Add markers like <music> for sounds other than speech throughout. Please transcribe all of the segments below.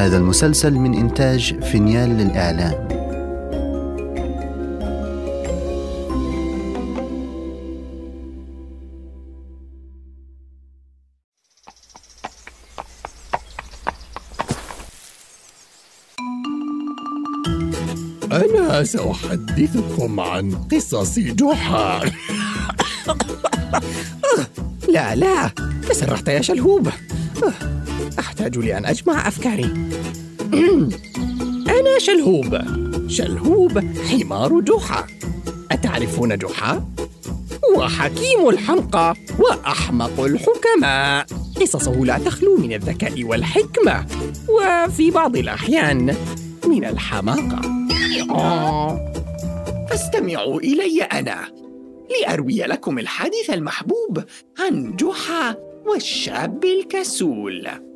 هذا المسلسل من إنتاج فينيال للإعلام. أنا سأحدثكم عن قصص جحا. لا لا تسرحت يا شلهوب. أحتاج لأن أجمع أفكاري. <clears throat> أنا شلهوب. شلهوب حمار جحا. أتعرفون جحا؟ هو حكيم الحمقى وأحمق الحكماء. قصصه لا تخلو من الذكاء والحكمة وفي بعض الأحيان من الحماقة. فاستمعوا إلي أنا لأروي لكم الحديث المحبوب عن جحا والشاب الكسول.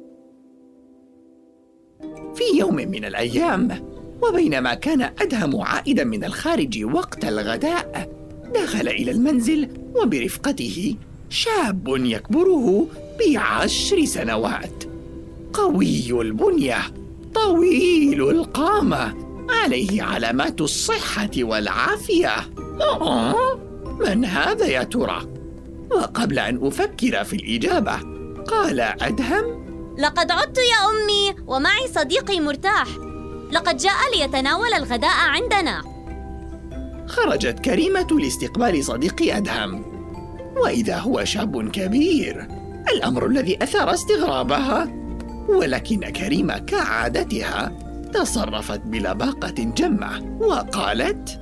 في يوم من الأيام وبينما كان أدهم عائدا من الخارج وقت الغداء دخل إلى المنزل وبرفقته شاب يكبره بعشر سنوات قوي البنية طويل القامة عليه علامات الصحة والعافية من هذا يا ترى؟ وقبل أن أفكر في الإجابة قال أدهم لقد عدت يا أمي ومعي صديقي مرتاح. لقد جاء ليتناول الغداء عندنا. خرجت كريمة لاستقبال صديق أدهم. وإذا هو شاب كبير الأمر الذي أثار استغرابها. ولكن كريمة كعادتها تصرفت بلباقة جمة وقالت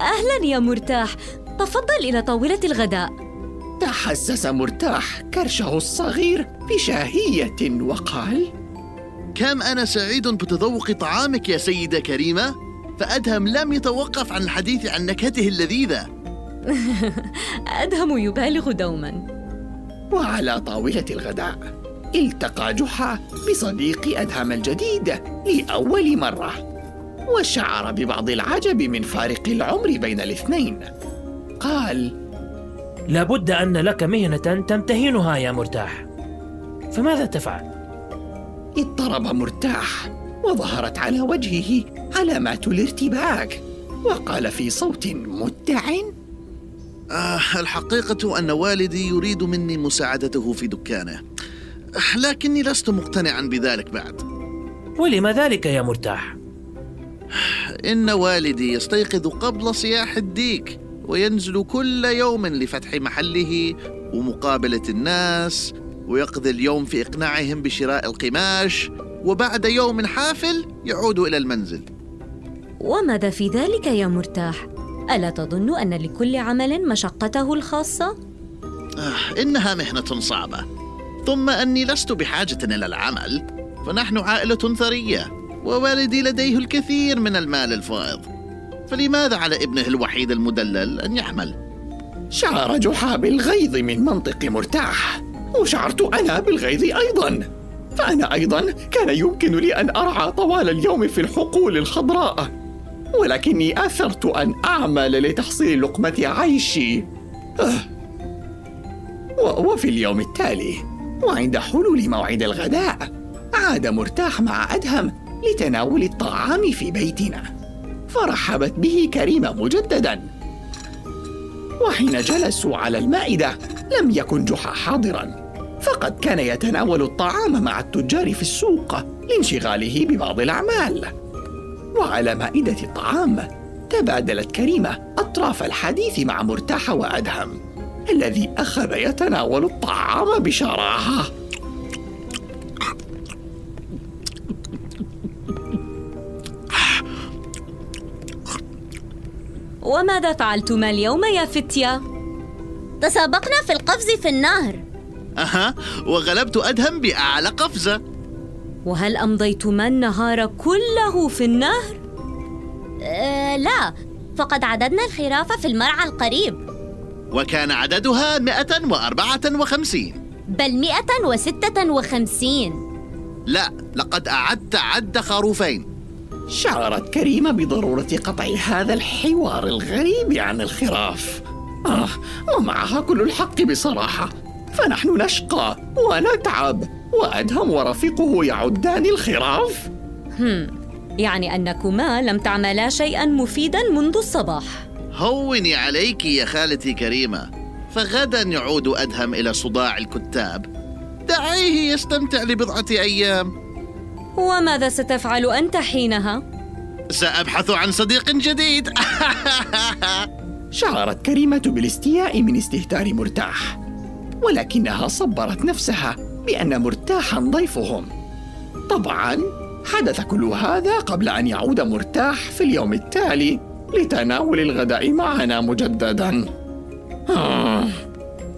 أهلا يا مرتاح. تفضل إلى طاولة الغداء. تحسس مرتاح كرشه الصغير بشهية وقال كم أنا سعيد بتذوق طعامك يا سيدة كريمة فأدهم لم يتوقف عن الحديث عن نكهته اللذيذة. <laughs> أدهم يبالغ دوما. وعلى طاولة الغداء التقى جحا بصديق أدهم الجديد لأول مرة وشعر ببعض العجب من فارق العمر بين الاثنين. قال لابد أن لك مهنة تمتهنها يا مرتاح فماذا تفعل؟ اضطرب مرتاح وظهرت على وجهه علامات الارتباك وقال في صوت متع آه الحقيقة أن والدي يريد مني مساعدته في دكانه لكني لست مقتنعا بذلك بعد ولم ذلك يا مرتاح؟ إن والدي يستيقظ قبل صياح الديك وينزل كل يوم لفتح محله ومقابلة الناس ويقضي اليوم في إقناعهم بشراء القماش وبعد يوم حافل يعود إلى المنزل وماذا في ذلك يا مرتاح؟ ألا تظن أن لكل عمل مشقته الخاصة؟ آه إنها مهنة صعبة ثم أني لست بحاجة إلى العمل فنحن عائلة ثرية ووالدي لديه الكثير من المال الفائض فلماذا على ابنه الوحيد المدلل أن يحمل؟ شعر جحا بالغيظ من منطق مرتاح وشعرت أنا بالغيظ أيضا فأنا أيضا كان يمكن لي أن أرعى طوال اليوم في الحقول الخضراء ولكني آثرت أن أعمل لتحصيل لقمة عيشي أه. وفي اليوم التالي وعند حلول موعد الغداء عاد مرتاح مع أدهم لتناول الطعام في بيتنا فرحبت به كريمة مجددا. وحين جلسوا على المائدة لم يكن جحا حاضرا. فقد كان يتناول الطعام مع التجار في السوق لانشغاله ببعض الأعمال. وعلى مائدة الطعام تبادلت كريمة أطراف الحديث مع مرتاح وأدهم الذي أخذ يتناول الطعام بشراهة. وماذا فعلتما اليوم يا فتية؟ تسابقنا في القفز في النهر. أها وغلبت أدهم بأعلى قفزة. وهل أمضيتما النهار كله في النهر؟ أه لا فقد عددنا الخرافة في المرعى القريب. وكان عددها 154 بل 156 لا لقد أعدت عد خروفين. شعرت كريمة بضرورة قطع هذا الحوار الغريب عن الخراف. آه ومعها كل الحق بصراحة. فنحن نشقى ونتعب وأدهم ورفيقه يعدان الخراف. هم يعني أنكما لم تعملا شيئا مفيدا منذ الصباح. هوني عليك يا خالتي كريمة. فغدا يعود أدهم إلى صداع الكتاب. دعيه يستمتع لبضعة أيام. وماذا ستفعل أنت حينها؟ سأبحث عن صديق جديد <laughs> شعرت كريمة بالاستياء من استهتار مرتاح ولكنها صبرت نفسها بأن مرتاحا ضيفهم طبعا حدث كل هذا قبل أن يعود مرتاح في اليوم التالي لتناول الغداء معنا مجددا آه.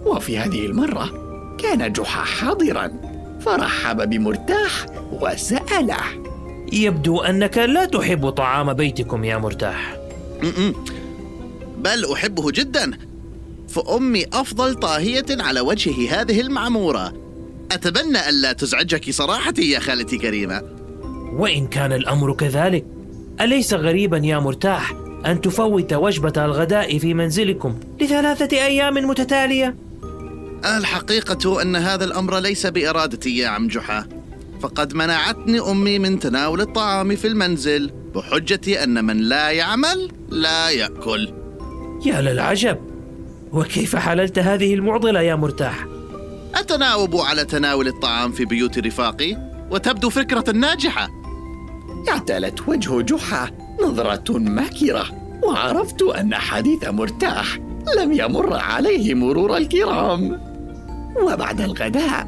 وفي هذه المرة كان جحا حاضرا فرحب بمرتاح وسأله. يبدو أنك لا تحب طعام بيتكم يا مرتاح. م-م. بل أحبه جدا. فأمي أفضل طاهية على وجه هذه المعمورة. أتمنى ألا تزعجك صراحتي يا خالتي كريمة. وإن كان الأمر كذلك أليس غريبا يا مرتاح أن تفوت وجبة الغداء في منزلكم لثلاثة أيام متتالية؟ الحقيقة أن هذا الأمر ليس بإرادتي يا عم جحا. فقد منعتني أمي من تناول الطعام في المنزل بحجة أن من لا يعمل لا يأكل. يا للعجب! وكيف حللت هذه المعضلة يا مرتاح؟ أتناوب على تناول الطعام في بيوت رفاقي وتبدو فكرة ناجحة. اعتلت وجه جحا نظرة ماكرة وعرفت أن حديث مرتاح لم يمر عليه مرور الكرام. وبعد الغداء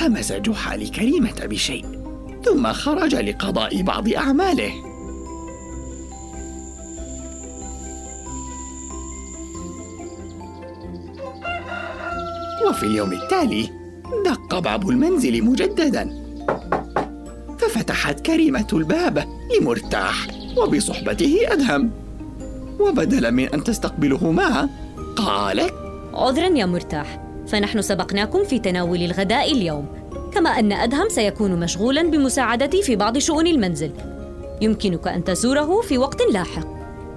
همس جحا لكريمة بشيء ثم خرج لقضاء بعض أعماله. وفي اليوم التالي دق باب المنزل مجددا. ففتحت كريمة الباب لمرتاح وبصحبته أدهم. وبدلا من أن تستقبله معه قالت عذرا يا مرتاح فنحن سبقناكم في تناول الغداء اليوم. كما أن أدهم سيكون مشغولا بمساعدتي في بعض شؤون المنزل. يمكنك أن تزوره في وقت لاحق.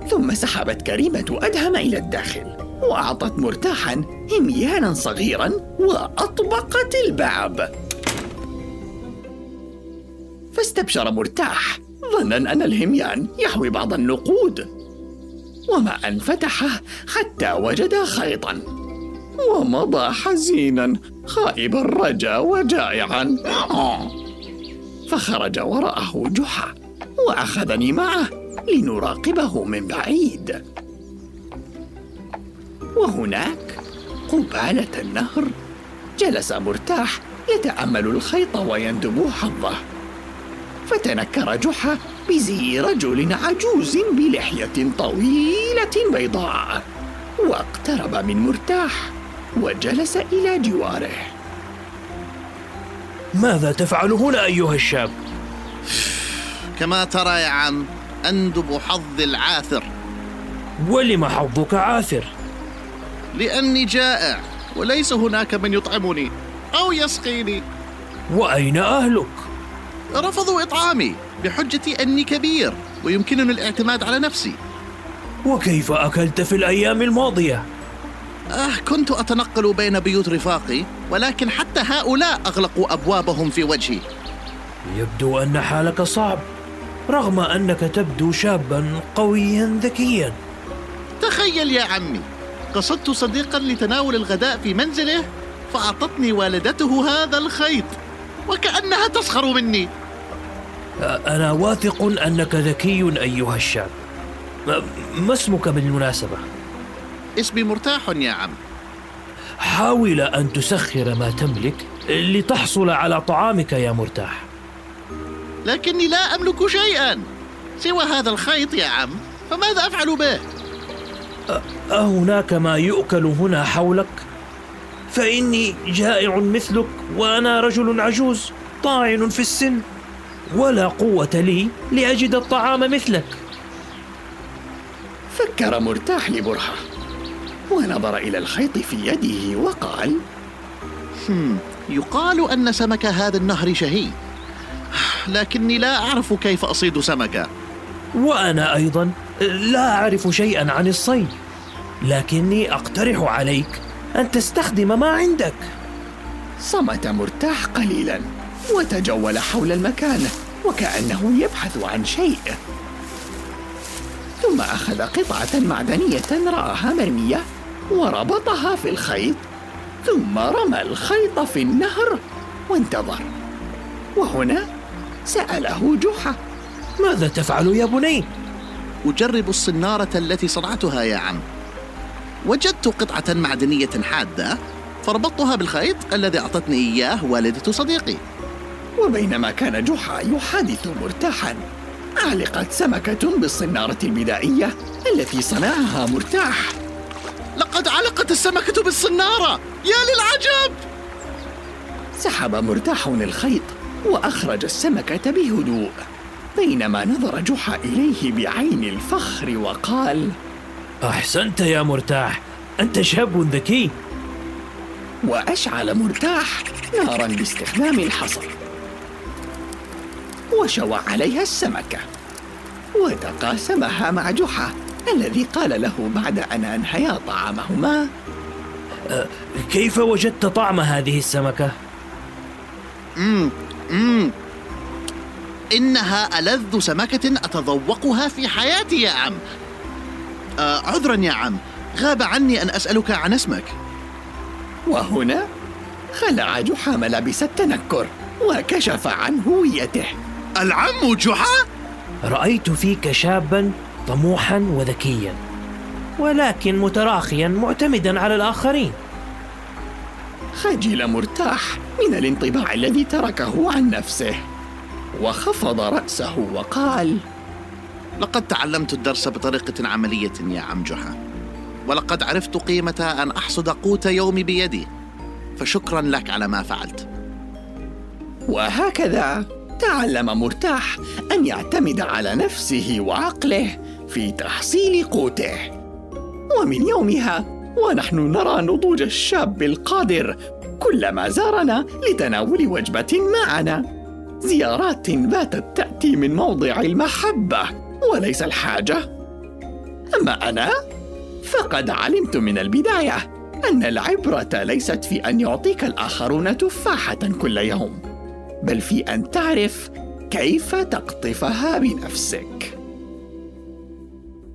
ثم سحبت كريمة أدهم إلى الداخل وأعطت مرتاحا هميانا صغيرا وأطبقت الباب. فاستبشر مرتاح ظنا أن الهميان يحوي بعض النقود. وما أن فتحه حتى وجد خيطا. ومضى حزينا خائب الرجا وجائعا. فخرج وراءه جحا وأخذني معه لنراقبه من بعيد. وهناك قبالة النهر جلس مرتاح يتأمل الخيط ويندب حظه. فتنكر جحا بزي رجل عجوز بلحية طويلة بيضاء واقترب من مرتاح. وجلس إلى جواره ماذا تفعل هنا أيها الشاب؟ كما ترى يا عم أندب حظ العاثر ولم حظك عاثر؟ لأني جائع وليس هناك من يطعمني أو يسقيني وأين أهلك؟ رفضوا إطعامي بحجة أني كبير ويمكنني الاعتماد على نفسي وكيف أكلت في الأيام الماضية؟ آه كنت أتنقل بين بيوت رفاقي ولكن حتى هؤلاء أغلقوا أبوابهم في وجهي. يبدو أن حالك صعب رغم أنك تبدو شابا قويا ذكيا. تخيل يا عمي قصدت صديقا لتناول الغداء في منزله فأعطتني والدته هذا الخيط وكأنها تسخر مني. أنا واثق أنك ذكي أيها الشاب. ما اسمك بالمناسبة؟ اسمي مرتاح يا عم. حاول أن تسخر ما تملك لتحصل على طعامك يا مرتاح. لكني لا أملك شيئا. سوى هذا الخيط يا عم. فماذا أفعل به؟ أهناك ما يؤكل هنا حولك؟ فإني جائع مثلك وأنا رجل عجوز طاعن في السن. ولا قوة لي لأجد الطعام مثلك. فكر مرتاح لبرهة. ونظر إلى الخيط في يده وقال هم يقال أن سمك هذا النهر شهي لكني لا أعرف كيف أصيد سمكة. وأنا أيضا لا أعرف شيئا عن الصيد لكني أقترح عليك أن تستخدم ما عندك. صمت مرتاح قليلا وتجول حول المكان وكأنه يبحث عن شيء. ثم أخذ قطعة معدنية رآها مرمية وربطها في الخيط ثم رمى الخيط في النهر وانتظر. وهنا سأله جحا ماذا تفعل يا بني؟ أجرب الصنارة التي صنعتها يا عم. وجدت قطعة معدنية حادة فربطتها بالخيط الذي أعطتني إياه والدة صديقي. وبينما كان جحا يحادث مرتاحا علقت سمكة بالصنارة البدائية التي صنعها مرتاح. لقد علقت السمكة بالصنارة. يا للعجب! سحب مرتاح الخيط وأخرج السمكة بهدوء بينما نظر جحا إليه بعين الفخر وقال أحسنت يا مرتاح أنت شاب ذكي. وأشعل مرتاح نارا باستخدام الحصر وشوى عليها السمكة وتقاسمها مع جحا. الذي قال له بعد أن أنهيا طعامهما كيف وجدت طعم هذه السمكة؟ مم. مم. إنها ألذ سمكة أتذوقها في حياتي يا عم آه عذرا يا عم غاب عني أن أسألك عن اسمك وهنا خلع جحا ملابس التنكر وكشف عن هويته العم جحا؟ رأيت فيك شابا طموحا وذكيا ولكن متراخيا معتمدا على الآخرين. خجل مرتاح من الانطباع الذي تركه عن نفسه. وخفض رأسه وقال لقد تعلمت الدرس بطريقة عملية يا عم جحا ولقد عرفت قيمة أن أحصد قوت يومي بيدي فشكرا لك على ما فعلت. وهكذا تعلم مرتاح أن يعتمد على نفسه وعقله. في تحصيل قوته. ومن يومها ونحن نرى نضوج الشاب القادر كلما زارنا لتناول وجبة معنا. زيارات باتت تأتي من موضع المحبة وليس الحاجة. أما أنا فقد علمت من البداية أن العبرة ليست في أن يعطيك الآخرون تفاحة كل يوم بل في أن تعرف كيف تقطفها بنفسك.